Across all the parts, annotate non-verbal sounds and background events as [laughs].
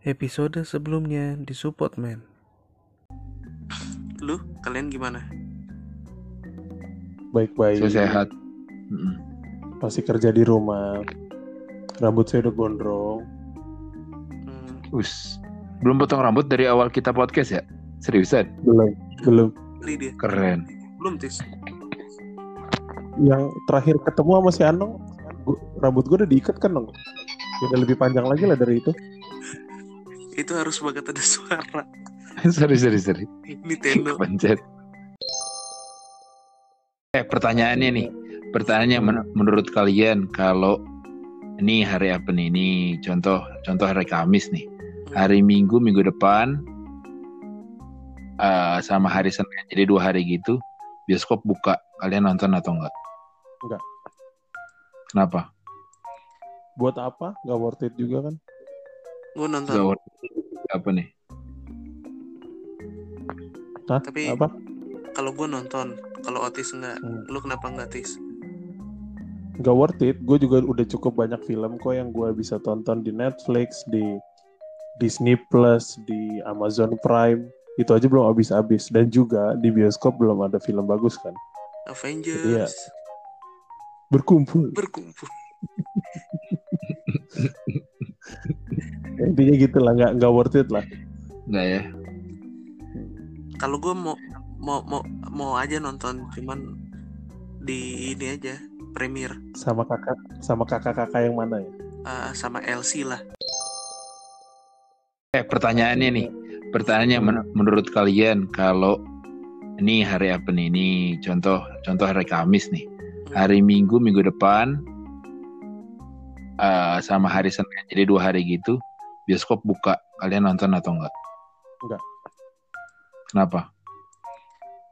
Episode sebelumnya di support man. Lu kalian gimana? Baik-baik. Saya sehat. Masih kerja di rumah. Rambut saya udah gondrong. Hmm, Us. Belum potong rambut dari awal kita podcast ya? Seriusan? Belum. Belum. beli dia. Keren. Belum tis. Yang terakhir ketemu sama si Anong, rambut gue udah diikat kan dong. Udah lebih panjang lagi lah dari itu. Itu harus banget ada suara. [laughs] sorry, sorry, sorry. Nintendo. Kepencet. Eh, pertanyaannya nih. Pertanyaannya men- menurut kalian kalau ini hari apa nih? Ini contoh contoh hari Kamis nih. Hari Minggu minggu depan eh, sama hari Senin. Jadi dua hari gitu bioskop buka. Kalian nonton atau enggak? Enggak. Kenapa? Buat apa? Gak worth it juga kan? Gue nonton. Apa nih? Hah? Tapi- Apa? Kalau gue nonton. Kalau Otis enggak. Hmm. Lu kenapa enggak tis? Gak worth it. Gue juga udah cukup banyak film kok yang gue bisa tonton di Netflix, di Disney Plus, di Amazon Prime. Itu aja belum habis-habis. Dan juga di bioskop belum ada film bagus kan. Avengers. Iya. Berkumpul. Berkumpul. [laughs] Intinya gitu lah. Gak, nggak worth it lah. Enggak ya? Kalau gue mau mau mau mau aja nonton, cuman di ini aja premier Sama kakak sama kakak-kakak yang mana ya? Eh, sama LC lah. Eh, pertanyaannya nih. Pertanyaannya men- menurut kalian kalau ini hari apa nih? Ini contoh contoh hari Kamis nih. Hari Minggu minggu depan eh, sama hari Senin. Jadi dua hari gitu bioskop buka. Kalian nonton atau enggak? Enggak. Kenapa?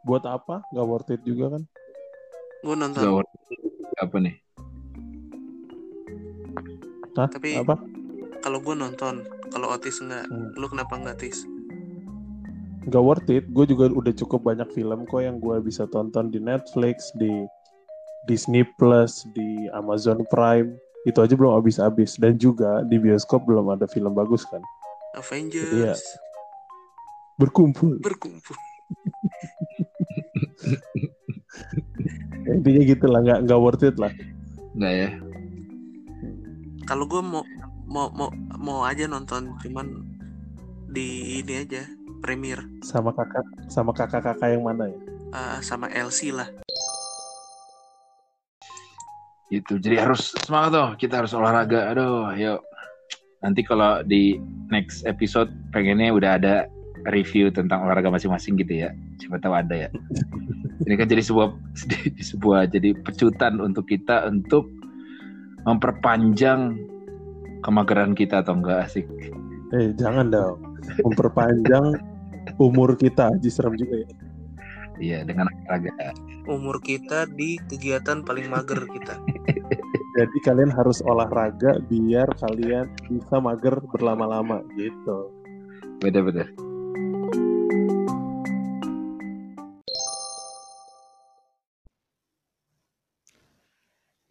Buat apa? Gak worth it juga kan? Gue nonton. Enggak worth it. Apa nih? Hah? Tapi- apa? Kalau gue nonton. Kalau Otis enggak. Hmm. Lu kenapa enggak tis? Gak worth it. Gue juga udah cukup banyak film kok yang gue bisa tonton di Netflix, di Disney Plus, di Amazon Prime. Itu aja belum habis-habis. Dan juga di bioskop belum ada film bagus kan. Avengers. Iya. Berkumpul. Berkumpul. [laughs] Intinya gitu lah. Gak, nggak worth it lah. Enggak ya? Kalau gue mau mau mau mau aja nonton, cuman di ini aja premier Sama kakak sama kakak-kakak yang mana ya? Eh, sama LC lah. Itu. Jadi harus semangat tuh. Kita harus olahraga. Aduh, yuk. Nanti kalau di next episode pengennya udah ada review tentang olahraga masing-masing gitu ya. Siapa tahu ada ya. [laughs] Ini kan jadi sebuah [laughs] sebuah jadi pecutan untuk kita untuk memperpanjang kemageran kita atau enggak asik. Eh jangan dong. Memperpanjang umur kita. Aji serem juga ya. Iya, dengan olahraga. Umur kita di kegiatan paling mager kita. [laughs] Jadi kalian harus olahraga biar kalian bisa mager berlama-lama gitu. Beda-beda.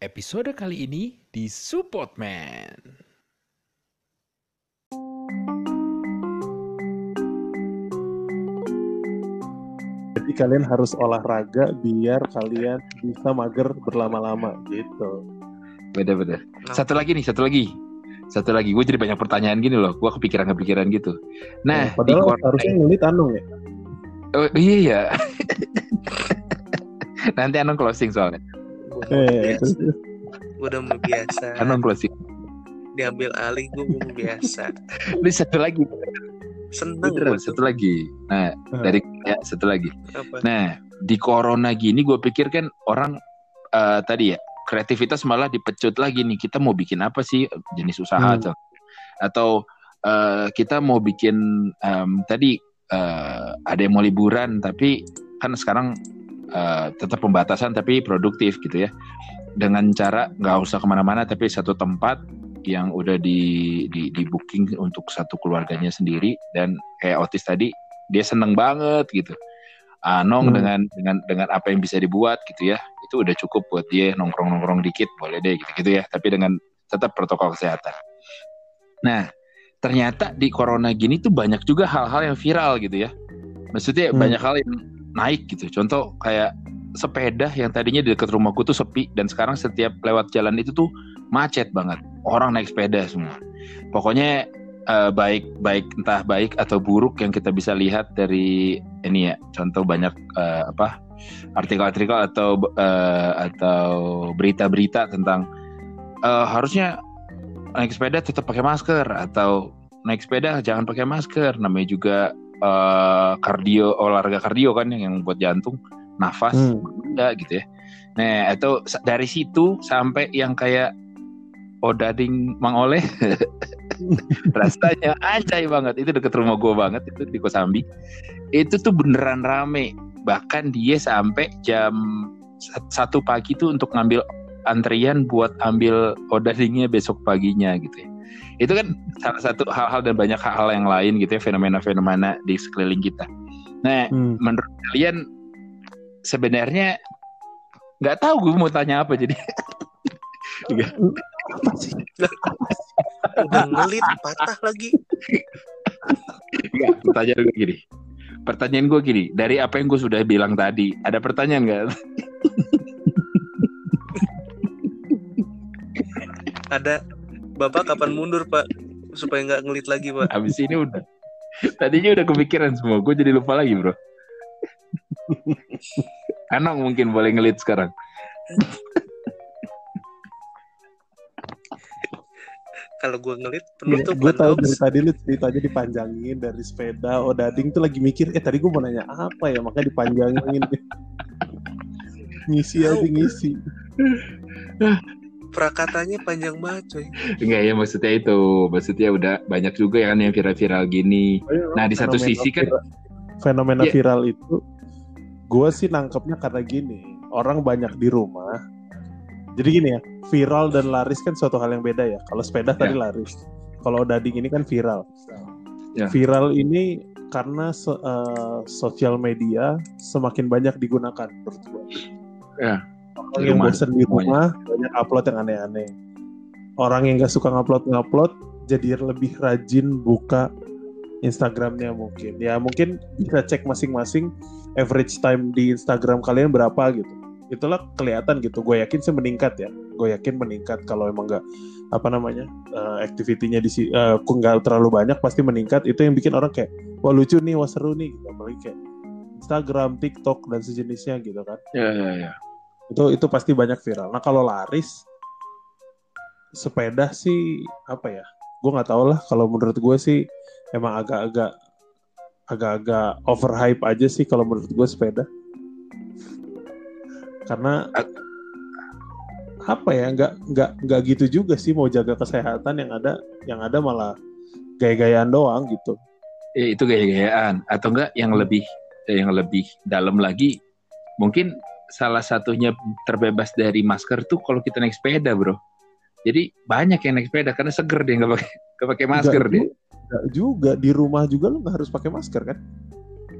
Episode kali ini di support man. Jadi kalian harus olahraga biar kalian bisa mager berlama-lama gitu. Beda-beda. Satu lagi nih, satu lagi. Satu lagi, gue jadi banyak pertanyaan gini loh. Gue kepikiran-kepikiran gitu. Nah, di padahal corona- harusnya ngulit Anung ya. Oh, iya ya. [laughs] Nanti Anong closing soalnya. Eh, biasa. Gue udah mau biasa. Anong closing. Diambil alih gue mau biasa. Ini satu lagi. Seneng Beneran, satu lagi. Nah, Hmm. dari ya satu lagi. Apa? Nah, di corona gini gue pikir kan orang eh, tadi ya kreativitas malah dipecut lagi nih. Kita mau bikin apa sih jenis usaha Hmm. atau atau eh, kita mau bikin em, tadi eh, ada yang mau liburan tapi kan sekarang eh, tetap pembatasan tapi produktif gitu ya dengan cara nggak usah ke mana-mana tapi satu tempat yang udah di, di di booking untuk satu keluarganya sendiri dan kayak Otis tadi dia seneng banget gitu Anong Hmm. dengan dengan dengan apa yang bisa dibuat gitu ya itu udah cukup buat dia nongkrong nongkrong dikit boleh deh gitu gitu ya tapi dengan tetap protokol kesehatan nah ternyata di corona gini tuh banyak juga hal-hal yang viral gitu ya. Maksudnya Hmm. banyak hal yang naik gitu. Contoh kayak sepeda yang tadinya di dekat rumahku tuh sepi dan sekarang setiap lewat jalan itu tuh macet banget. Orang naik sepeda semua. Pokoknya eh, baik baik entah baik atau buruk yang kita bisa lihat dari ini ya. Contoh banyak eh, apa artikel-artikel atau eh, atau berita-berita tentang eh, harusnya naik sepeda tetap pakai masker atau naik sepeda jangan pakai masker. Namanya juga eh, kardio olahraga kardio kan yang, buat jantung, nafas Hmm. enggak gitu ya. Nah, atau dari situ sampai yang kayak Odading Mang Oleh [laughs] [laughs] rasanya anjay banget. Itu deket rumah gue banget itu di Kosambi itu tuh beneran rame. Bahkan dia sampai jam sa- satu pagi tuh untuk ngambil antrian buat ambil odadingnya besok paginya gitu ya. Itu kan salah satu hal-hal dan banyak hal-hal yang lain gitu ya fenomena-fenomena di sekeliling kita. Nah Hmm. menurut kalian sebenarnya nggak tahu gue mau tanya apa jadi. [laughs] [laughs] Apa sih? Udah ngelit patah lagi. Enggak, pertanyaan gue gini. Pertanyaan gue gini, dari apa yang gue sudah bilang tadi, ada pertanyaan nggak? Ada Bapak kapan mundur, Pak? Supaya nggak ngelit lagi, Pak. Abis ini udah. Tadinya udah kepikiran semua, gue jadi lupa lagi bro. Anong mungkin boleh ngelit sekarang. Kalau gue ngelit Gue penutupan tahu dong. dari tadi lu ceritanya dipanjangin dari sepeda. Oh Dading tuh lagi mikir, eh tadi gue mau nanya apa ya, makanya dipanjangin. [laughs] ngisi aja ngisi. Prakatanya panjang banget, coy. Enggak ya maksudnya itu, maksudnya udah banyak juga kan yang viral-viral gini. Nah, di satu sisi kan- viral- fenomena Iya. viral itu, gue sih nangkepnya karena gini, orang banyak di rumah. Jadi gini ya, viral dan laris kan suatu hal yang beda ya. Kalau sepeda tadi laris, kalau dading ini kan viral. Ya. Viral ini karena so- eh, sosial media semakin banyak digunakan menurut gue. Ya, Orang yang bosan di semuanya. rumah banyak upload yang aneh-aneh. Orang yang gak suka ngupload ngupload jadi lebih rajin buka Instagramnya mungkin. Ya mungkin bisa cek masing-masing average time di Instagram kalian berapa gitu. Itulah kelihatan gitu. Gue yakin sih meningkat ya. Gue yakin meningkat kalau emang nggak apa namanya eh, activity-nya di si- eh, kok nggak terlalu banyak pasti meningkat. Itu yang bikin orang kayak wah lucu nih, wah seru nih. Gitu. Apalagi kayak Instagram, TikTok dan sejenisnya gitu kan ya, ya, ya. itu itu pasti banyak viral. Nah kalau laris sepeda sih apa ya? Gue nggak tahu lah. Kalau menurut gue sih emang agak-agak agak-agak overhype aja sih kalau menurut gue sepeda. Karena apa ya? Nggak nggak nggak gitu juga sih mau jaga kesehatan yang ada yang ada malah gaya-gayaan doang gitu. Eh, itu gaya-gayaan atau enggak yang lebih yang lebih dalam lagi mungkin salah satunya terbebas dari masker tuh kalau kita naik sepeda bro jadi banyak yang naik sepeda karena seger dia nggak pakai nggak pakai masker Nggak dia juga di rumah juga lo nggak harus pakai masker kan?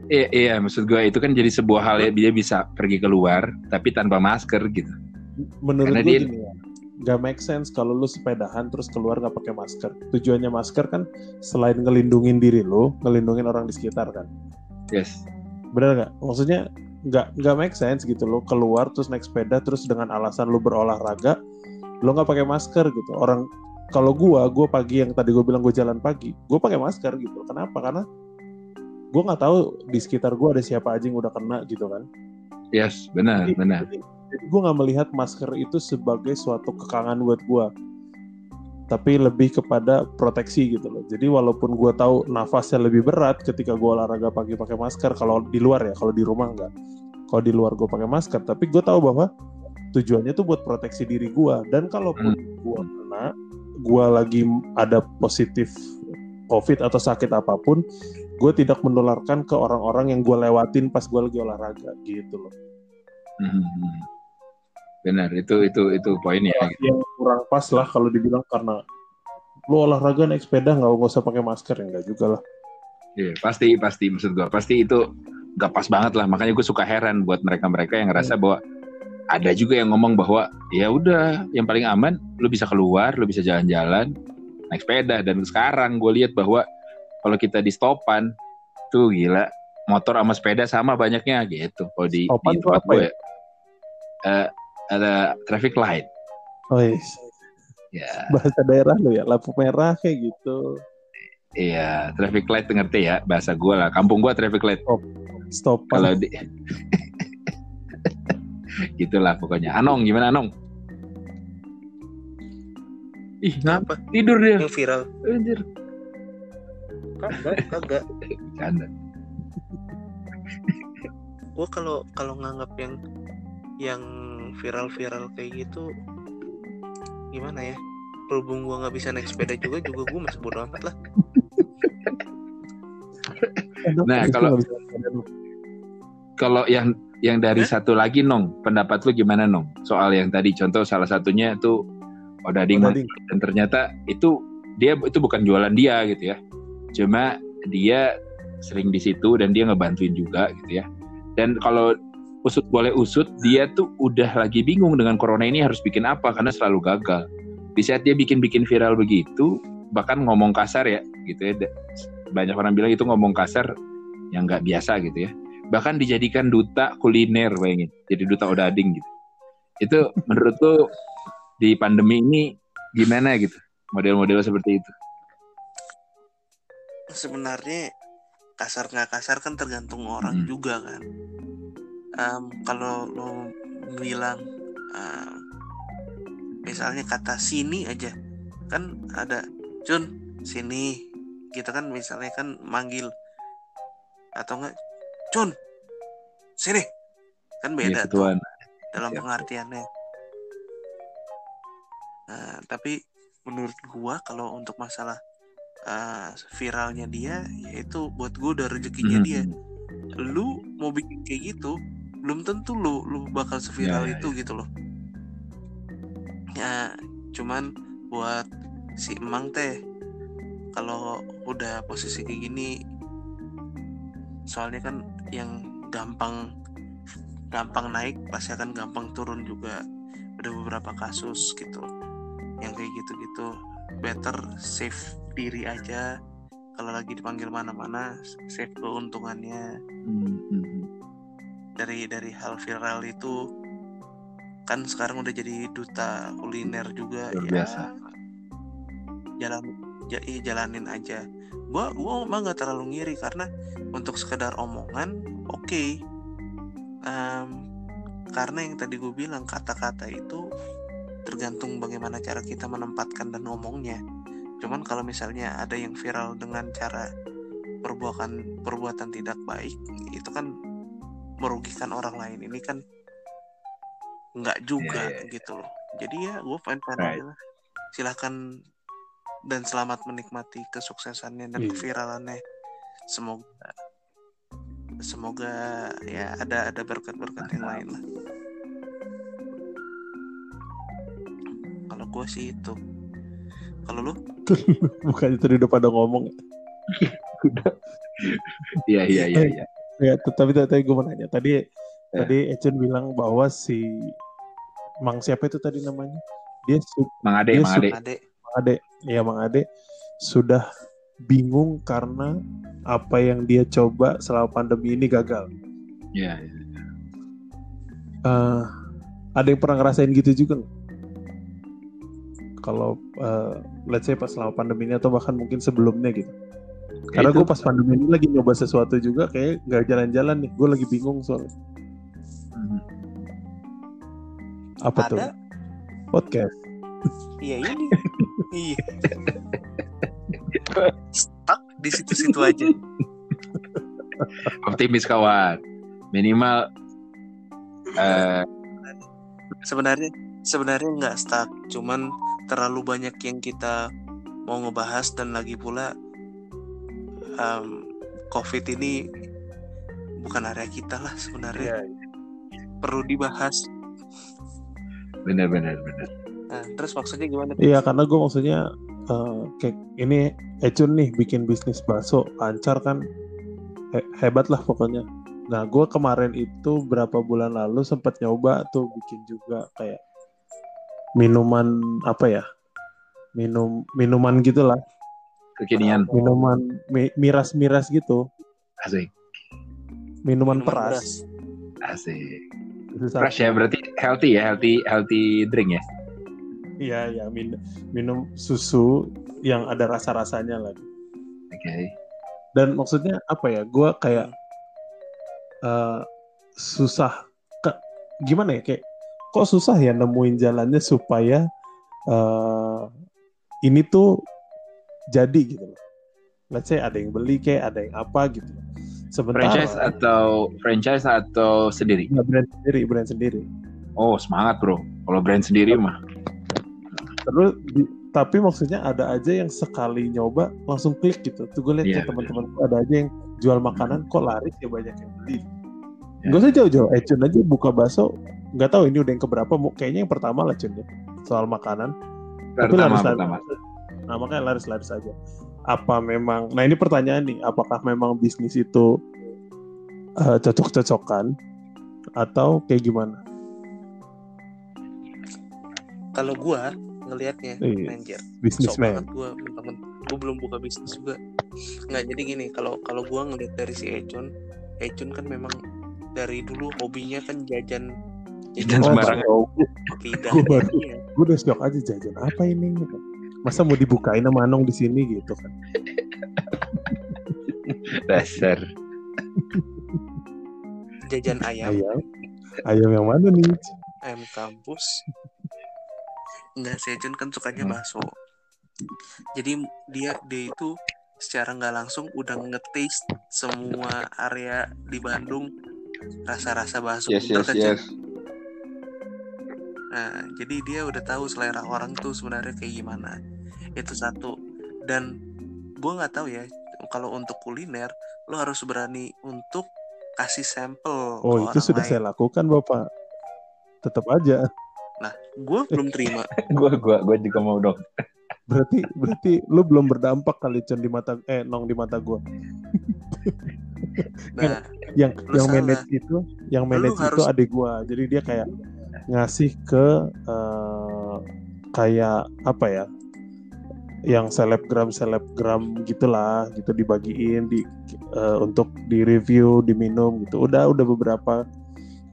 Iya iya maksud gue itu kan jadi sebuah hal ya dia bisa pergi keluar tapi tanpa masker gitu. Menurut Karena gue dia- gini ya make sense kalau lu sepedahan terus keluar nggak pakai masker. Tujuannya masker kan selain ngelindungin diri lu ngelindungin orang di sekitar kan. Yes. Bener nggak? Maksudnya nggak nggak make sense gitu lo keluar terus naik sepeda terus dengan alasan lu berolahraga lo nggak pakai masker gitu. Orang kalau gua gua pagi yang tadi gue bilang gue jalan pagi gue pakai masker gitu. Kenapa? Karena gue nggak tahu di sekitar gua ada siapa aja yang udah kena gitu kan yes benar Jadi- benar Jadi, jadi gue nggak melihat masker itu sebagai suatu kekangan buat gue, tapi lebih kepada proteksi gitu loh. Jadi walaupun gue tahu nafasnya lebih berat ketika gue olahraga pagi pakai masker, kalau di luar ya, kalau di rumah enggak. Kalau di luar gue pakai masker, tapi gue tahu bahwa tujuannya tuh buat proteksi diri gue. Dan kalaupun gue kena, gue lagi ada positif COVID atau sakit apa pun, gue tidak menularkan ke orang-orang yang gue lewatin pas gue lagi olahraga gitu loh. Mhm. benar itu itu itu poinnya gitu. yang kurang pas lah kalau dibilang karena lu olahraga naik sepeda nggak nggak usah pakai masker ya nggak juga lah Iya, pasti pasti maksud gue pasti itu nggak pas banget lah makanya gue suka heran buat mereka-mereka yang ngerasa bahwa ada juga yang ngomong bahwa ya udah yang paling aman lu bisa keluar lu bisa jalan-jalan naik sepeda dan sekarang gue lihat bahwa kalau kita di stopan tuh gila motor sama sepeda sama banyaknya gitu kalau di, Stopan di tempat gue ya? Eh, ada traffic light Oh, yes. ya bahasa daerah lo ya, lampu merah kayak gitu. iya traffic light ngerti ya bahasa gue lah kampung gue traffic light Stop. kalau di [laughs] gitulah pokoknya Anong gimana Anong ih ngapa Apa? tidur dia Yang viral. anjir Kagak, kagak. Canda. Gue kalau kalau nganggap yang yang viral-viral kayak gitu gimana ya? Berhubung gue nggak bisa naik sepeda juga, juga gue masih bodo amat lah. Nah, kalau- kalau yang yang dari Hah? satu lagi nong pendapat lu gimana nong soal yang tadi contoh salah satunya itu odading Odading. dan ternyata itu dia itu bukan jualan dia gitu ya cuma dia sering di situ dan dia ngebantuin juga gitu ya. Dan kalau usut boleh usut dia tuh udah lagi bingung dengan corona ini harus bikin apa karena selalu gagal. Di saat dia bikin-bikin viral begitu bahkan ngomong kasar ya gitu ya. Banyak orang bilang itu ngomong kasar yang nggak biasa gitu ya. Bahkan dijadikan duta kuliner bayangin. Jadi duta odading gitu. Itu menurut lu di pandemi ini gimana gitu? Model-model seperti itu Sebenarnya kasar nggak kasar kan tergantung orang Hmm. juga kan. Em, kalau lo bilang em, misalnya kata sini aja kan ada Jun sini kita kan misalnya kan manggil atau enggak Jun sini kan beda Iya, tuh dalam Siap. pengertiannya. Nah, tapi menurut gua kalau untuk masalah uh, viralnya dia, yaitu buat gua udah rezekinya Mhm. dia. Lu mau bikin kayak gitu, belum tentu lu lu bakal seviral Ya, ya, itu gitu loh. Ya, cuman buat si emang teh, kalau udah posisi kayak gini, soalnya kan yang gampang gampang naik pasti akan gampang turun juga ada beberapa kasus gitu yang kayak gitu-gitu better save diri aja. Kalau lagi dipanggil mana-mana save keuntungannya. Hmm, hmm, hmm. dari dari hal viral itu kan sekarang udah jadi duta kuliner juga Luar ya. biasa. jalan ja, iya, jalanin aja. Gua gua emang nggak terlalu ngiri karena untuk sekedar omongan oke. Em, karena yang tadi gue bilang kata-kata itu tergantung bagaimana cara kita menempatkan dan ngomongnya cuman kalau misalnya ada yang viral dengan cara perbuatan perbuatan tidak baik itu kan merugikan orang lain. Ini kan nggak juga Iya, iya, gitu loh. Jadi ya gue fine fine Right. aja lah. Silahkan dan selamat menikmati kesuksesannya dan Iya. keviralannya. Semoga semoga ya ada ada berkat-berkat yang lain lah. Kalau gue sih itu kalau lu [laughs] Bukan itu udah pada ngomong. [laughs] Iya iya iya iya. Ya, tapi tadi gue mau nanya. Tadi Ya. tadi Ecun bilang bahwa si Mang siapa itu tadi namanya? Dia Mang Ade, Dia Mang Ade. Mang Ade, ya Mang Ade sudah bingung karena apa yang dia coba selama pandemi ini gagal. Iya. iya. Eh, ada yang pernah ngerasain gitu juga nggak? Kalau eh, let's say pas selama pandemi ini atau bahkan mungkin sebelumnya gitu. Karena gue pas pandemi ini lagi nyoba sesuatu juga kayak nggak jalan-jalan nih. Gue lagi bingung soalnya. Hmm. Apa tuh? ada Podcast. iya ini [laughs] iya stuck di situ-situ aja Optimis kawan. Minimal eh sebenarnya sebenarnya nggak stuck cuman terlalu banyak yang kita mau ngebahas dan lagi pula em, covid ini bukan area kita lah sebenarnya. Perlu dibahas. Benar benar benar. nah, terus maksudnya gimana? Iya karena gue maksudnya eh, kayak ini Ecun nih bikin bisnis bakso lancar kan? He- hebat lah pokoknya. Nah gue kemarin itu berapa bulan lalu sempat nyoba tuh bikin juga kayak minuman apa ya minum minuman gitulah Kekinian. minuman mi- miras-miras gitu Asik. minuman, Minuman peras Asik. Fresh ya berarti healthy ya, healthy healthy drink ya. iya iya min- minum susu yang ada rasa-rasanya lagi Oke. dan maksudnya apa ya gue kayak eh, susah ke- gimana ya kayak kok susah ya nemuin jalannya supaya eh, ini tuh jadi gitu loh let's say ada yang beli kayak ada yang apa gitu sementara Franchise atau franchise atau sendiri? Ya, brand sendiri brand sendiri Oh semangat bro. Kalau brand sendiri mah. terus di- tapi maksudnya ada aja yang sekali nyoba langsung klik gitu tuh gue lihat Iya, kayak teman-teman ada aja yang jual makanan kok laris ya banyak yang beli Ya. Gak usah jauh-jauh, eh aja buka bakso nggak tahu ini udah yang keberapa, kayaknya yang pertama lah Cun ya soal makanan. Tapi Pertama laris-laris. pertama. Nah makanya laris-laris aja. Apa memang, nah ini pertanyaan nih, apakah memang bisnis itu eh, cocok-cocokan atau kayak gimana? Kalau gua ngelihatnya Iya. Sok Bisnismen. banget gua mentang gua belum buka bisnis juga. Nggak jadi gini, kalau kalau gua ngeliat dari si Ecun, Ecun kan memang dari dulu hobinya kan jajan Jajan Oh, sembarangan. Gua baru- iya. Gue udah shock aja jajan apa ini? Masa mau dibukain sama Anong di sini gitu kan? [laughs] Dasar. jajan ayam Ayam, ayam yang mana nih? ayam kampus enggak si Ecun kan sukanya Hmm. bakso jadi dia dia itu secara nggak langsung udah nge-taste semua area di Bandung rasa-rasa bakso Yes yes yes. Nah, jadi dia udah tahu selera orang tuh sebenarnya kayak gimana. Itu satu. Dan gua nggak tahu ya, kalau untuk kuliner lo harus berani untuk kasih sampel Oh ke itu orang sudah lain. saya lakukan bapak. Tetap aja. Gue belum terima. [laughs] Gua gua gua juga mau dong. Berarti berarti lu belum berdampak kali Cun di mata eh nong di mata gua. Nah, Yang yang salah. manage itu, yang Lu manage itu harus- adik gua. Jadi dia kayak ngasih ke eh, kayak apa ya? Yang selebgram selebgram gitulah, gitu dibagiin di eh, untuk di review, diminum gitu. Udah udah beberapa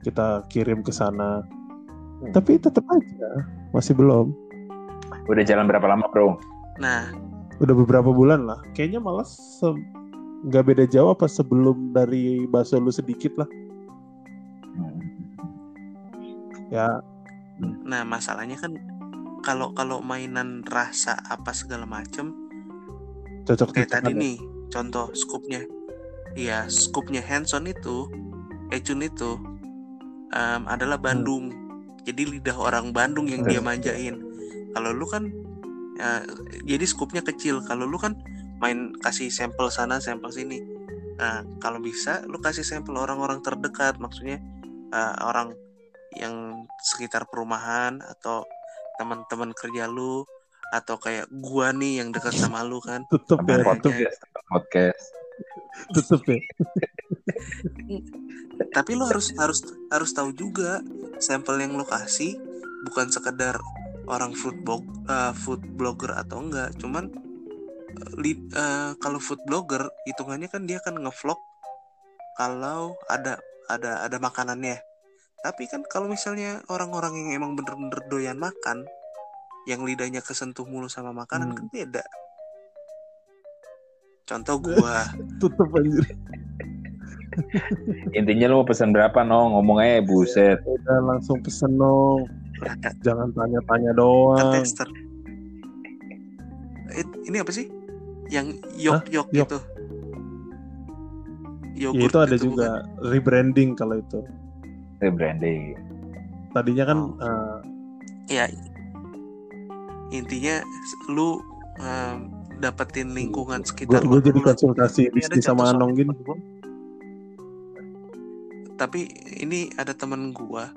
kita kirim ke sana. Tapi tetap aja masih belum. Udah jalan berapa lama bro? nah, udah beberapa bulan lah kayaknya malah se- nggak beda jauh apa sebelum dari bakso lu sedikit lah ya. Nah masalahnya kan kalau kalau mainan rasa apa segala macem cocok kayak tadi ya. nih contoh scoopnya iya scoopnya Hanson itu Ecun itu em, adalah Bandung. Jadi lidah orang Bandung yang dia manjain. Kalau lu kan ya, jadi scoopnya kecil. Kalau lu kan main kasih sampel sana sampel sini. Nah kalau bisa lu kasih sampel orang-orang terdekat. Maksudnya eh, orang yang sekitar perumahan atau teman-teman kerja lu atau kayak gua nih yang dekat sama lu kan. Tetep ya. Apa- tetep podcast. Tetep ya. Tapi lo harus harus harus tahu juga sampel yang lo kasih bukan sekedar orang food blog eh, food blogger atau enggak. Cuman li- eh, kalau food blogger hitungannya kan dia kan ngevlog kalau ada ada ada makanannya tapi kan kalau misalnya orang-orang yang emang bener-bener doyan makan yang lidahnya kesentuh mulu sama makanan Hmm. kan beda contoh gua [laughs] tetep anjir [laughs] Intinya lu mau pesan berapa no? Ngomong aja buset. udah langsung pesen ada jangan tanya-tanya Kan doang tester. Eh, ini apa sih? Yang yok yok Yok. gitu. ya, Yogurt itu ada gitu, juga rebranding kalau itu Rebranding. tadinya kan Oh. bukan? Ya. Intinya lu em, dapetin lingkungan gue sekitar gue jadi konsultasi bisnis sama Anong gini. Tapi ini ada temen gua,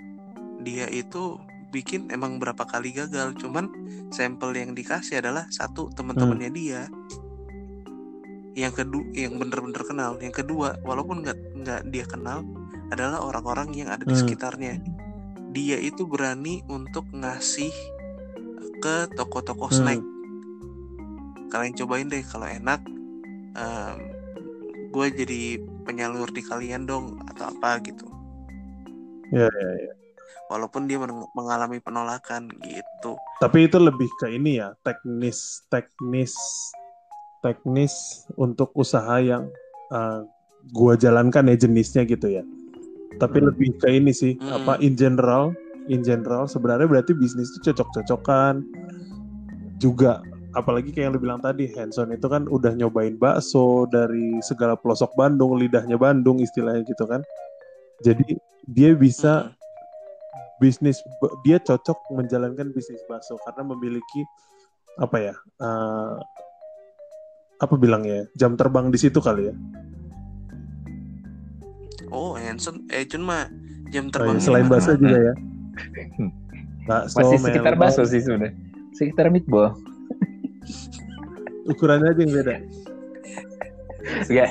dia itu bikin emang berapa kali gagal, cuman sampel yang dikasih adalah satu teman-temannya dia. Yang kedua, yang bener-bener kenal. Yang kedua, walaupun nggak nggak dia kenal, adalah orang-orang yang ada di Hmm. sekitarnya. Dia itu berani untuk ngasih ke toko-toko Hmm. snack kalian cobain deh kalau enak gue jadi penyalur di kalian dong atau apa gitu ya ya ya walaupun dia men- mengalami penolakan gitu tapi itu lebih ke ini ya teknis teknis teknis untuk usaha yang uh, gua jalankan ya jenisnya gitu ya tapi Hmm. lebih ke ini sih Hmm. apa in general in general sebenarnya berarti bisnis itu cocok-cocokan juga apalagi kayak yang lu bilang tadi Hanson itu kan udah nyobain bakso dari segala pelosok Bandung lidahnya Bandung istilahnya gitu kan jadi dia bisa Mm. bisnis dia cocok menjalankan bisnis bakso karena memiliki apa ya eh, apa bilangnya jam terbang di situ kali ya oh Hanson eh Jun mah jam Oh, terbang iya, selain bakso juga ya [laughs] bakso Masih sekitar bakso sih sebenarnya. Sekitar meatball. ukurannya aja yang beda Enggak.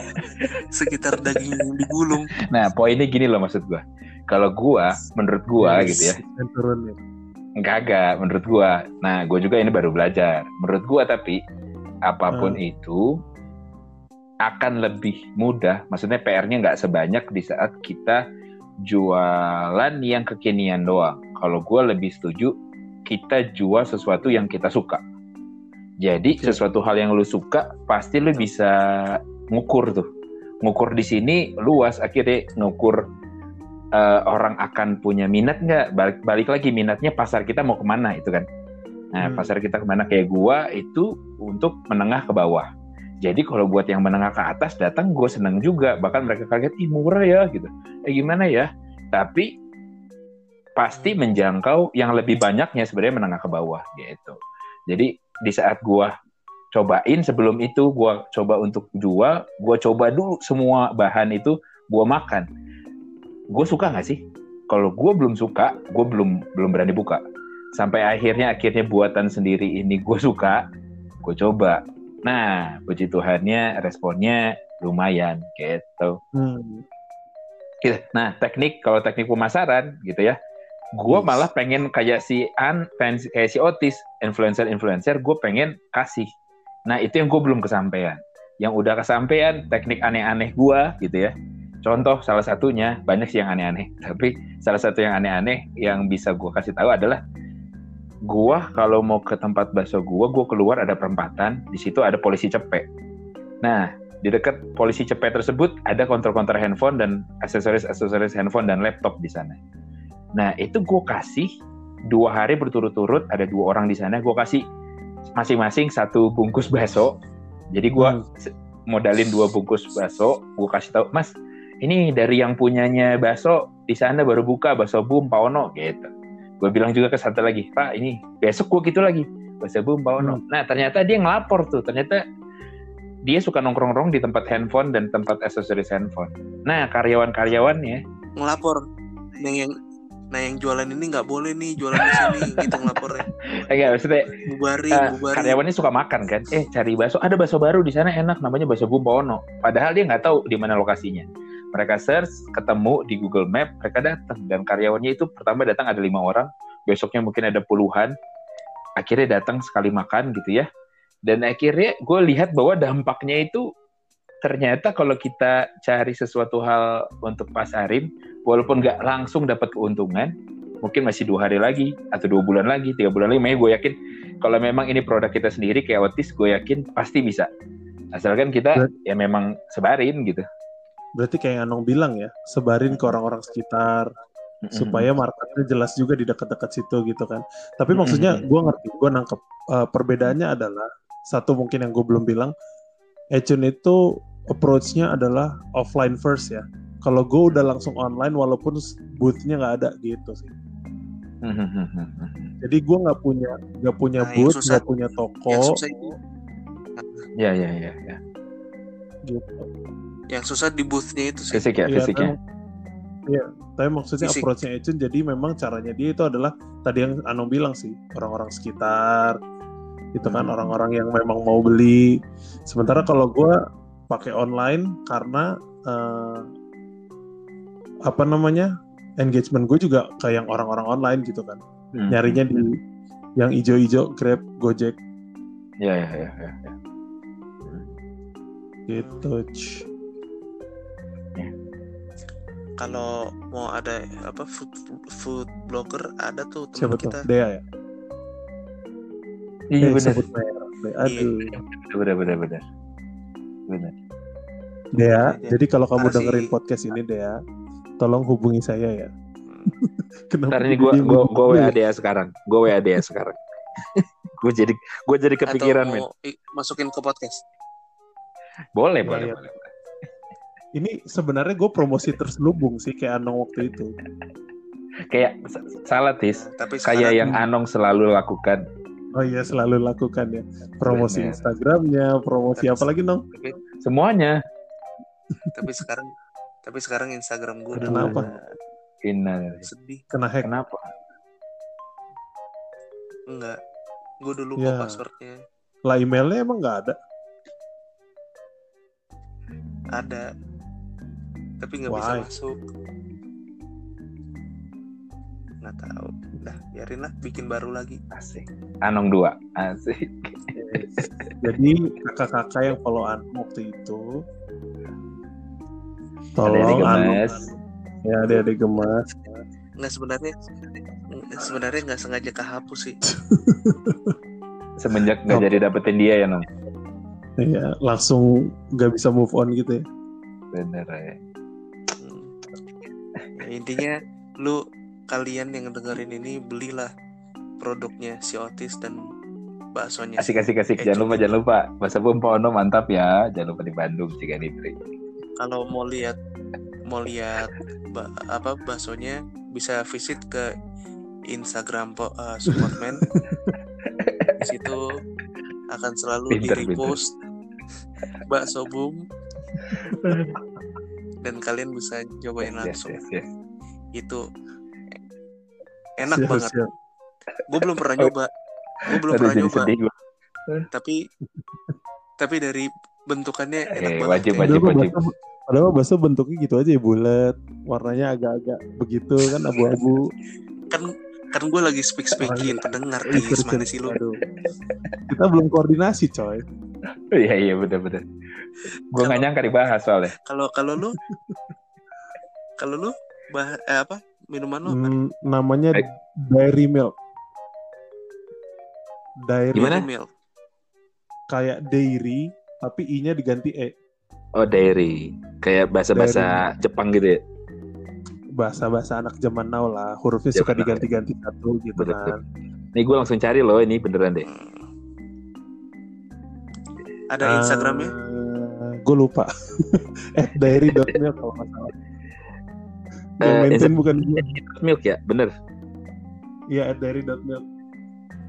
sekitar daging yang digulung Nah, poinnya gini loh maksud gua. Kalau gua, menurut gua gitu ya, turun ya Kagak, menurut gua. Nah, gua juga ini baru belajar. Menurut gua tapi apa pun Hmm. itu akan lebih mudah. Maksudnya PR-nya nggak sebanyak di saat kita jualan yang kekinian doang. Kalau gua lebih setuju kita jual sesuatu yang kita suka. Jadi sesuatu hal yang lu suka pasti lu bisa ngukur tuh. Ngukur di sini luas akhirnya ngukur eh, orang akan punya minat nggak balik balik lagi minatnya pasar kita mau ke mana itu kan nah Hmm. pasar kita ke mana kayak gua itu untuk menengah ke bawah jadi kalau buat yang menengah ke atas datang gue seneng juga bahkan mereka kaget ih murah ya gitu eh gimana ya tapi pasti menjangkau yang lebih banyaknya sebenarnya menengah ke bawah gitu jadi di saat gua cobain sebelum itu gua coba untuk jual gua coba dulu semua bahan itu gua makan gue suka nggak sih? Kalau gue belum suka, gue belum belum berani buka. Sampai akhirnya akhirnya buatan sendiri ini gue suka, gue coba. Nah, puji Tuhannya responnya lumayan gitu. Hmm. Gitu. Nah, teknik kalau teknik pemasaran gitu ya, gue Yes. malah pengen kayak si An, fans kayak si Otis, influencer-influencer, gue pengen kasih. Nah, itu yang gue belum kesampaian. Yang udah kesampaian teknik aneh-aneh gue gitu ya. Contoh salah satunya banyak sih yang aneh-aneh, [laughs] tapi salah satu yang aneh-aneh yang bisa gue kasih tahu adalah gua kalau mau ke tempat bakso gua, gua keluar ada perempatan, di situ ada polisi cepet. Nah, di dekat polisi cepet tersebut ada kontrol-kontrol handphone dan aksesoris-aksesoris handphone dan laptop di sana. Nah, itu gua kasih dua hari berturut-turut ada dua orang di sana, gua kasih masing-masing satu bungkus bakso. Jadi gua se- modalin dua bungkus bakso, gua kasih tahu, Mas, ini dari yang punyanya bakso di sana baru buka bakso bum Pak Ono gitu. Gue bilang juga ke satu lagi, Pak ini besok gue gitu lagi bakso bum Pak Ono. Nah ternyata dia ngelapor tuh, ternyata dia suka nongkrong-nongkrong di tempat handphone dan tempat aksesoris handphone. Nah karyawan-karyawannya, ngelapor yang yang nah yang jualan ini nggak boleh nih jualan di sini [laughs] gitu ngelapornya enggak maksudnya bubarin eh, bubarin karyawannya suka makan kan, eh cari bakso, ada bakso baru di sana enak namanya bakso bum Pak Ono. Padahal dia nggak tahu di mana lokasinya. Mereka search, ketemu di Google Map, mereka datang dan karyawannya itu pertama datang ada lima orang, besoknya mungkin ada puluhan, akhirnya datang sekali makan gitu ya. Dan akhirnya gue lihat bahwa dampaknya itu ternyata kalau kita cari sesuatu hal untuk pasarin, walaupun nggak langsung dapat keuntungan, mungkin masih dua hari lagi atau dua bulan lagi, tiga bulan lagi, makanya gue yakin kalau memang ini produk kita sendiri kayak Otis, gue yakin pasti bisa. Asalkan kita ya memang sebarin gitu. Berarti kayak yang Anong bilang ya, sebarin ke orang-orang sekitar supaya marketnya jelas juga di dekat-dekat situ gitu kan. Tapi Mm-mm. maksudnya gue ngerti, gue nangkep Eh, perbedaannya adalah satu mungkin yang gue belum bilang, Ecun itu approach-nya adalah offline first ya. Kalau gue udah langsung online walaupun booth-nya nggak ada gitu sih. Jadi gue nggak punya nggak punya Nah, booth, nggak punya toko ya ya ya ya. gitu. Yang susah di boothnya itu sih Fisik ya, Iya, ya. tapi- Iya, tapi maksudnya Fisik. approach-nya Ecun jadi memang caranya dia itu adalah tadi yang Anong bilang sih, orang-orang sekitar itu kan Hmm. orang-orang yang memang mau beli. Sementara kalau gue pakai online karena eh, apa namanya engagement gue juga kayak yang orang-orang online gitu kan, Hmm. nyarinya di yang ijo-ijo Grab, Gojek. Ya ya ya ya. ya. Gitu. Kalau mau ada apa food food blogger ada tuh teman Siapa tuh? kita. Dea ya? Iya Eh, benar. Dea. Aduh. Benar benar benar. Benar. Dea, Iya. jadi kalau kamu Ntar sih- dengerin podcast ini Dea, tolong hubungi saya ya. [laughs] Kenapa Ntar ini gue gue gue? WA dia sekarang. Gue WA dia sekarang. [laughs] gue jadi gue jadi kepikiran men. Atau mau i- masukin ke podcast. Boleh Iya, boleh iya. boleh. Ini sebenarnya gue promosi terselubung sih kayak Anong waktu itu. Kayak salah tis. Tapi Kayak yang Anong selalu lakukan. Oh iya selalu lakukan ya. Promosi Bener. Instagramnya, promosi apa lagi Nong? tapi, Semuanya. tapi sekarang tapi sekarang Instagram gue udah Kenapa? Ina. sedih. Kena hack. Kenapa? Enggak. Gue udah lupa Ya. passwordnya. Lah emailnya emang nggak ada. Ada. Tapi nggak bisa masuk. Nggak tahu. Udah, biarin lah. Bikin baru lagi. Asik. Anong dua. Asik. [laughs] Jadi kakak-kakak yang follow Anong waktu itu, Ada tolong Anong, ya ada gemas. Nggak sebenarnya sebenarnya nggak sengaja kehapus sih. [laughs] Semenjak nggak jadi dapetin dia ya Nong. Iya, langsung nggak bisa move on gitu ya. Bener ya. Intinya lu kalian yang dengerin ini belilah produknya si Otis dan baksonya. Asik asik asik. Eh, Jangan lupa jangan lupa. Bahasa Pono mantap ya. Jangan lupa di Bandung jika di Kalau mau lihat mau lihat ba- apa baksonya bisa visit ke Instagram po, uh, Superman. [laughs] Di situ akan selalu di repost bakso boom [laughs] dan kalian bisa cobain Yes, langsung. yes, yes. Itu enak Siap, banget. siap. Gue belum pernah nyoba. Gue belum Aduh, pernah nyoba. sedih. Tapi tapi dari bentukannya enak Eh, banget. wajib, wajib. Padahal mah bakso, padahal mah bakso bentuknya gitu aja ya bulat, warnanya agak-agak begitu kan abu-abu. Kan kan gue lagi speak speakin pendengar nih Sorry, mana sih lu? Kita belum koordinasi coy. [laughs] Iya iya bener bener. Gue nggak nyangka dibahas soalnya. Kalau kalau lu kalau lu bah eh, apa minuman lu apa? Hmm, namanya Baik. Dairy Milk. Dairy Gimana? Milk. kayak dairy tapi i-nya diganti e. Oh dairy. Kayak bahasa-bahasa Jepang gitu ya. Bahasa-bahasa anak zaman now lah, hurufnya Zaman suka diganti-ganti satu gitu Betul, kan. Nih gue langsung cari loh ini beneran deh. Hmm. Ada Instagramnya? gue lupa. [laughs] At dairy.milk kalau nggak salah. Yang Eh, maintain bukan. Milk ya, bener. Iya, at dairy.milk.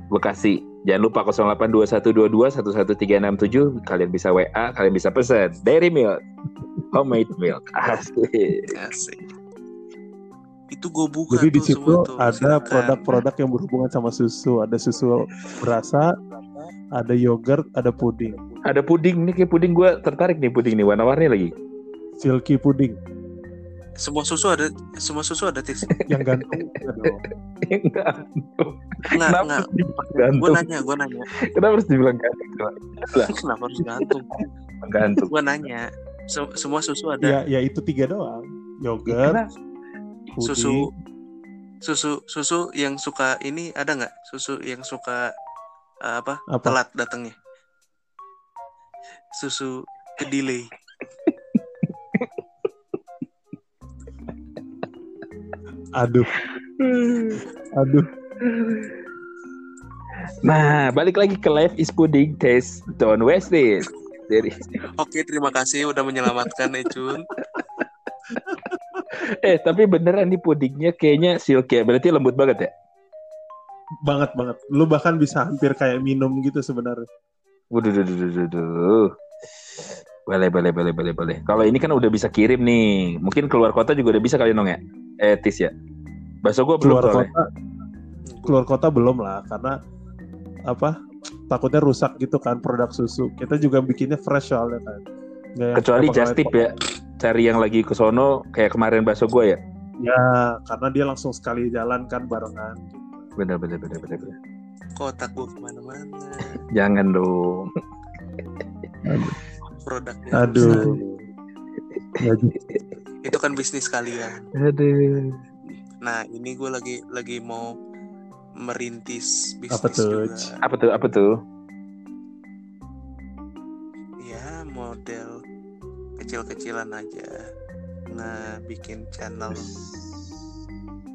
Bekasi. Jangan lupa 082122 Kalian bisa WA, kalian bisa pesan Dairy Milk. Homemade milk. [laughs] Asli. Asik. Itu gue buka Jadi di situ ada produk-produk yang berhubungan sama susu. Ada susu berasa, ada yogurt, ada puding. Ada puding nih kayak puding gue tertarik nih puding nih warna-warni lagi. Silky puding. Semua susu ada semua susu ada tis. [laughs] Yang gantung ada dong. Enggak. Enggak, Kenapa dibilang Gue gantung? nanya, gue nanya. Kenapa harus dibilang gantung? [laughs] Kenapa harus gantung? Gantung. Gue nanya. Se- semua susu ada. Ya, ya itu tiga doang. Yogurt, puding, susu susu susu yang suka ini ada nggak susu yang suka uh, apa, Apa? telat datangnya susu kedelai Aduh, aduh. Nah, balik lagi ke Life is Pudding Taste. Don't waste it. Dari oke terima kasih udah menyelamatkan Ecun eh tapi beneran nih pudingnya kayaknya silky ya. Berarti lembut banget ya? Banget banget. Lu bahkan bisa hampir kayak minum gitu sebenarnya. Waduh, duh, duh, duh, duh, duh. Boleh, boleh, boleh, boleh, boleh. Kalau ini kan udah bisa kirim nih. Mungkin keluar kota juga udah bisa kali nong ya? Eh, tis ya? Bakso gue belum Keluar soalnya. kota, keluar kota belum lah karena apa? Takutnya rusak gitu kan produk susu. Kita juga bikinnya fresh soalnya kan. Nggak yang Kecuali just tip ya. Cari yang lagi ke sono kayak kemarin bakso gue ya. Ya, karena dia langsung sekali jalan kan barengan. Bener, bener, bener, bener, bener. kotak gue ke mana-mana Jangan dong. produknya Aduh. Itu kan bisnis kalian Aduh. nah ini gue lagi lagi mau merintis bisnis Apa tuh? juga Apa tuh? Apa tuh? ya model kecil-kecilan aja nah bikin channel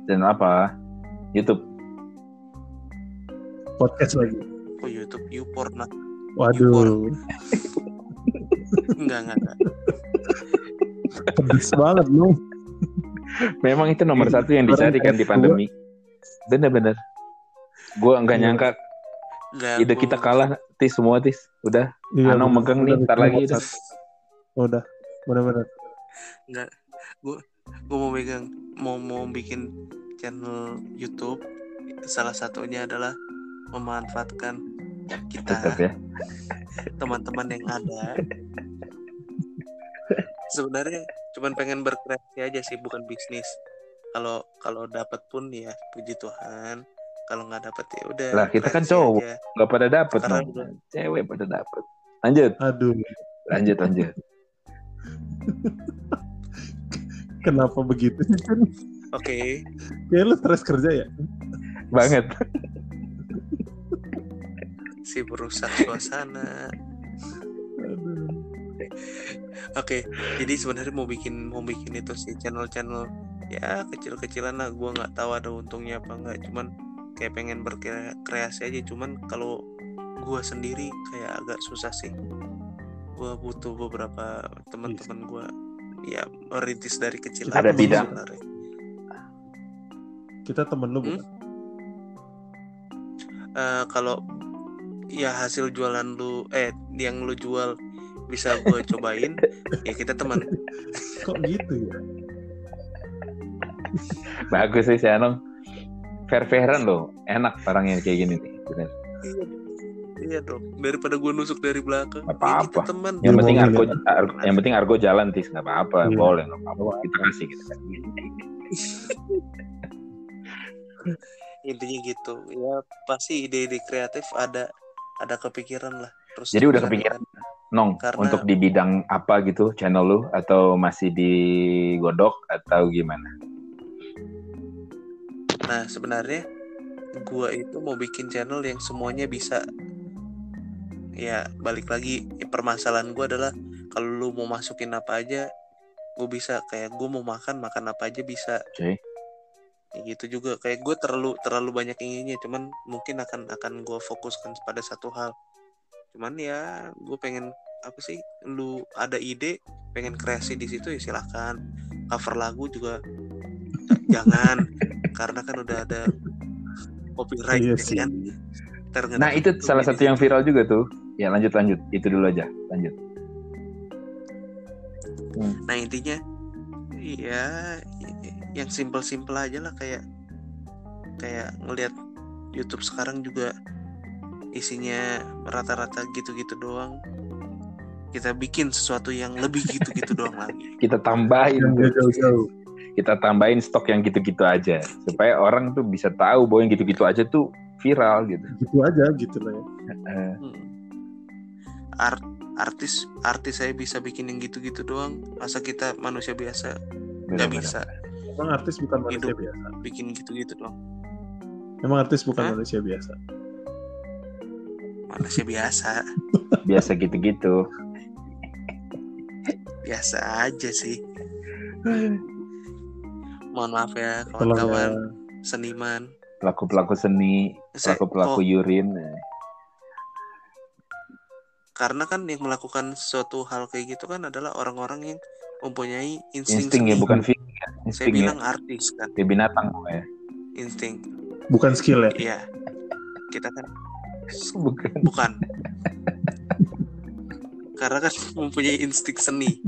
Dan apa? YouTube. Podcast lagi. oh YouTube YouPorn nah Waduh, [laughs] enggak enggak enggak pedes banget lu. Memang itu nomor satu yang dicari kan di pandemi. Bener-bener. Gue nggak Iya. nyangka enggak ide gua- kita kalah tis semua tis. Udah. Anong bener. megang nih, Udah, ntar udah, lagi udah. Udah, bener-bener. gue mau megang mau mau bikin channel YouTube salah satunya adalah memanfaatkan kita Tetap ya. [laughs] teman-teman yang ada sebenarnya cuman pengen berkreasi aja sih bukan bisnis kalau kalau dapat pun ya puji Tuhan kalau nggak dapat ya udah Lah, kita kan cowok. Nggak pada udah. Cewek pada dapet. Lanjut. Aduh, Lanjut, lanjut. kenapa begitu sih? Oke Kayak lu stres kerja ya? Banget. Si merusak suasana. Oke, jadi sebenarnya mau bikin mau bikin itu sih channel-channel ya kecil-kecilan lah. Gua nggak tahu ada untungnya apa nggak. Cuman kayak pengen berkreasi aja. Cuman kalau gua sendiri kayak agak susah sih. Gua butuh beberapa teman-teman gua ya merintis dari kecil. Ada bidang. sebenarnya. Kita temen lu Hmm? bukan? Eh, kalau ya hasil jualan lu eh yang lu jual bisa gua cobain [laughs] ya kita teman Kok gitu ya? [laughs] Bagus sih si Anong. Fair-fairan loh. Enak barangnya kayak gini nih. Bener. Iya, iya dong. Daripada gue nusuk dari belakang. Nggak Ya, kita apa-apa. teman. Yang penting argo, argo- yang penting argo jalan tis nggak apa-apa. Iya. Boleh nggak apa-apa. Kita kasih gitu. [laughs] Intinya gitu. Ya pasti ide-ide kreatif ada ada kepikiran lah. Terus Jadi udah dijalankan. Nong, Karena- untuk di bidang apa gitu channel lu atau masih digodok atau gimana? Nah sebenarnya gua itu mau bikin channel yang semuanya bisa. Ya balik lagi ya, permasalahan gua adalah kalau lu mau masukin apa aja, gue bisa kayak gue mau makan makan apa aja bisa. Oke. Ya gitu juga kayak gue terlalu terlalu banyak inginnya cuman mungkin akan akan gue fokuskan pada satu hal cuman ya gue pengen apa sih lu ada ide pengen kreasi di situ ya silahkan cover lagu juga jangan [laughs] karena kan udah ada copyright Iya ya sih. kan Nah itu salah satu yang viral juga tuh. Ya lanjut lanjut. Itu dulu aja. Lanjut. nah intinya iya yang simple-simple aja lah kayak kayak ngelihat YouTube sekarang juga isinya rata-rata gitu-gitu doang kita bikin sesuatu yang lebih gitu-gitu doang lagi [laughs] Kita tambahin. Jauh-jauh. Kita tambahin stok yang gitu-gitu aja supaya orang tuh bisa tahu bahwa yang gitu-gitu aja tuh viral gitu. Gitu aja gitu lah ya. Hmm. Art artis artis saya bisa bikin yang gitu-gitu doang masa kita manusia biasa nggak bisa Emang artis bukan manusia Hidup. biasa. bikin gitu-gitu doang Emang artis bukan Hah? manusia biasa. manusia biasa Biasa gitu-gitu. biasa aja sih mohon maaf ya Kalau kawan-kawan nggak- seniman Pelaku-pelaku seni, pelaku-pelaku oh, yurin. karena kan yang melakukan suatu hal kayak gitu kan adalah orang-orang yang mempunyai insting, Insting ya bukan feeling ya. saya ya. bilang artis kan Kayak binatang ya. insting bukan skill ya. iya kita kan Bukan. bukan karena kan mempunyai insting seni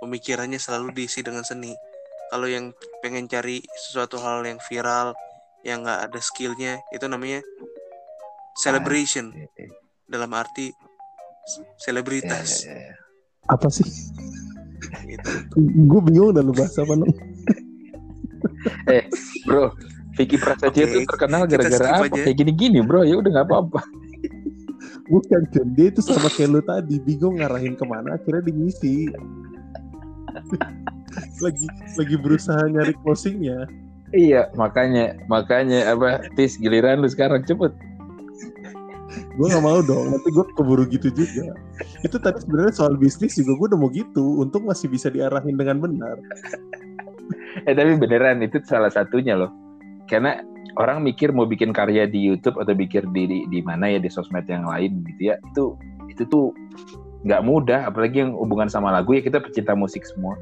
pemikirannya selalu diisi dengan seni kalau yang pengen cari sesuatu hal yang viral yang nggak ada skillnya itu namanya celebration dalam arti Ya, selebritas ya, ya. Apa sih? gitu. Gue bingung dan lu bahas apa Nong? [laughs] Bro, Vicky Prasetyo Oke, tuh terkenal gara-gara apa? aja. Kayak gini-gini, bro. Ya udah nggak apa-apa. bukan Jon dia itu sama kayak lu tadi bingung ngarahin ke mana akhirnya dimisi [laughs] lagi lagi berusaha nyari closingnya Iya, makanya makanya apa? Tis giliran lu sekarang cepet. Gue gak mau dong nanti gue keburu gitu juga itu tadi sebenarnya soal bisnis juga gue udah mau gitu untung masih bisa diarahin dengan benar Eh tapi beneran itu salah satunya loh. Karena orang mikir mau bikin karya di YouTube atau bikin di di, di mana ya di sosmed yang lain gitu ya. Itu itu tuh nggak mudah apalagi yang hubungan sama lagu ya kita pecinta musik semua.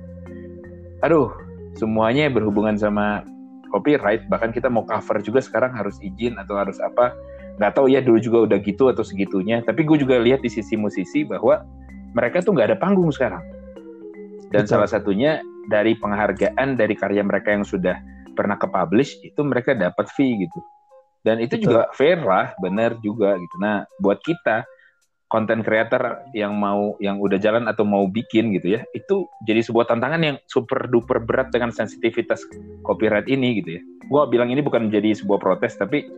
Aduh, semuanya berhubungan sama copyright bahkan kita mau cover juga sekarang harus izin atau harus apa nggak tahu ya dulu juga udah gitu atau segitunya. Tapi gue juga lihat di sisi musisi bahwa mereka tuh nggak ada panggung sekarang. Dan Betul. salah satunya dari penghargaan dari karya mereka yang sudah pernah ke publish itu mereka dapat fee gitu. Dan itu Betul. juga fair lah benar juga gitu. Nah buat kita konten creator yang mau yang udah jalan atau mau bikin gitu ya itu jadi sebuah tantangan yang super duper berat dengan sensitivitas copyright ini gitu ya. Gua bilang ini bukan menjadi sebuah protes tapi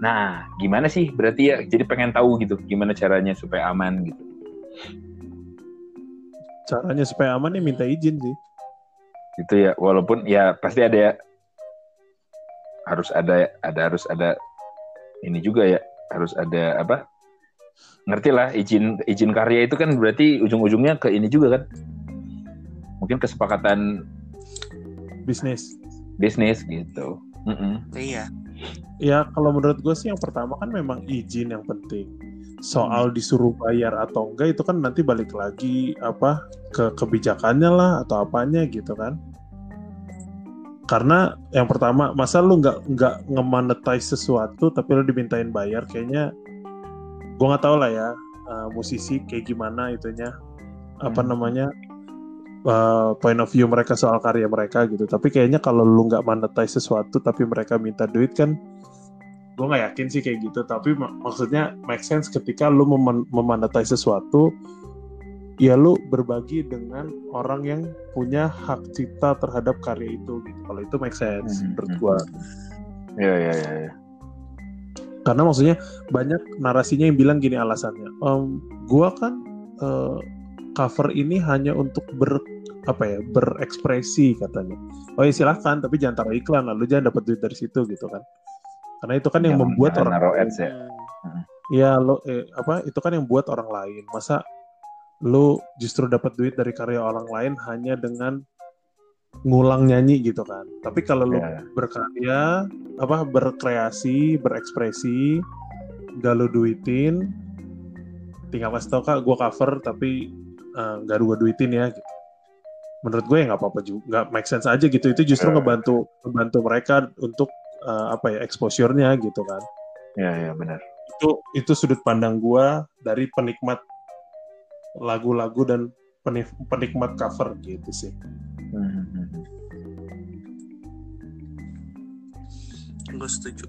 nah gimana sih? Berarti ya jadi pengen tahu gitu gimana caranya supaya aman gitu. Caranya supaya aman ya minta izin sih. Gitu ya walaupun ya pasti ada ya. Harus ada ada harus ada ini juga ya harus ada apa? Ngerti lah izin izin karya itu kan berarti ujung-ujungnya ke ini juga kan? Mungkin kesepakatan bisnis. bisnis gitu. Mm-mm. iya ya kalau menurut gue sih yang pertama kan memang izin yang penting. Soal disuruh bayar atau enggak itu kan nanti balik lagi apa ke kebijakannya lah atau apanya gitu kan. Karena yang pertama masa lu nggak nggak nge-monetize sesuatu tapi lu dimintain bayar kayaknya gue nggak tahu lah ya uh, musisi kayak gimana itunya. Apa Hmm. namanya uh, point of view mereka soal karya mereka gitu. Tapi kayaknya kalau lu nggak monetize sesuatu tapi mereka minta duit kan gue nggak yakin sih kayak gitu. Tapi mak- maksudnya make sense ketika lu mem- memonetize sesuatu ya lu berbagi dengan orang yang punya hak cipta terhadap karya itu gitu. Kalau itu make sense Mhm, menurut mhm. gue ya ya ya, ya. karena maksudnya banyak narasinya yang bilang gini alasannya. "Em, gua kan eh, cover ini hanya untuk ber apa ya berekspresi katanya oh ya silahkan tapi jangan taruh iklan lalu jangan dapat duit dari situ gitu kan karena itu kan yang Jangan- membuat jangan orang naruh lain ads ya. ya lo eh, apa itu kan yang buat orang lain masa lo justru dapat duit dari karya orang lain hanya dengan ngulang nyanyi gitu kan tapi kalau lo Ya. berkarya apa berkreasi berekspresi gak lo duitin tinggal kasih tau kak gue cover tapi eh, nggak gue duitin ya gitu. Menurut gue ya nggak apa-apa juga nggak make sense aja gitu. Itu justru Ya. ngebantu ngebantu mereka untuk eh, apa ya exposure-nya gitu kan. Ya ya benar. Itu itu sudut pandang gua dari penikmat lagu-lagu dan peni- penikmat cover gitu sih. Mhm, mhm. gue setuju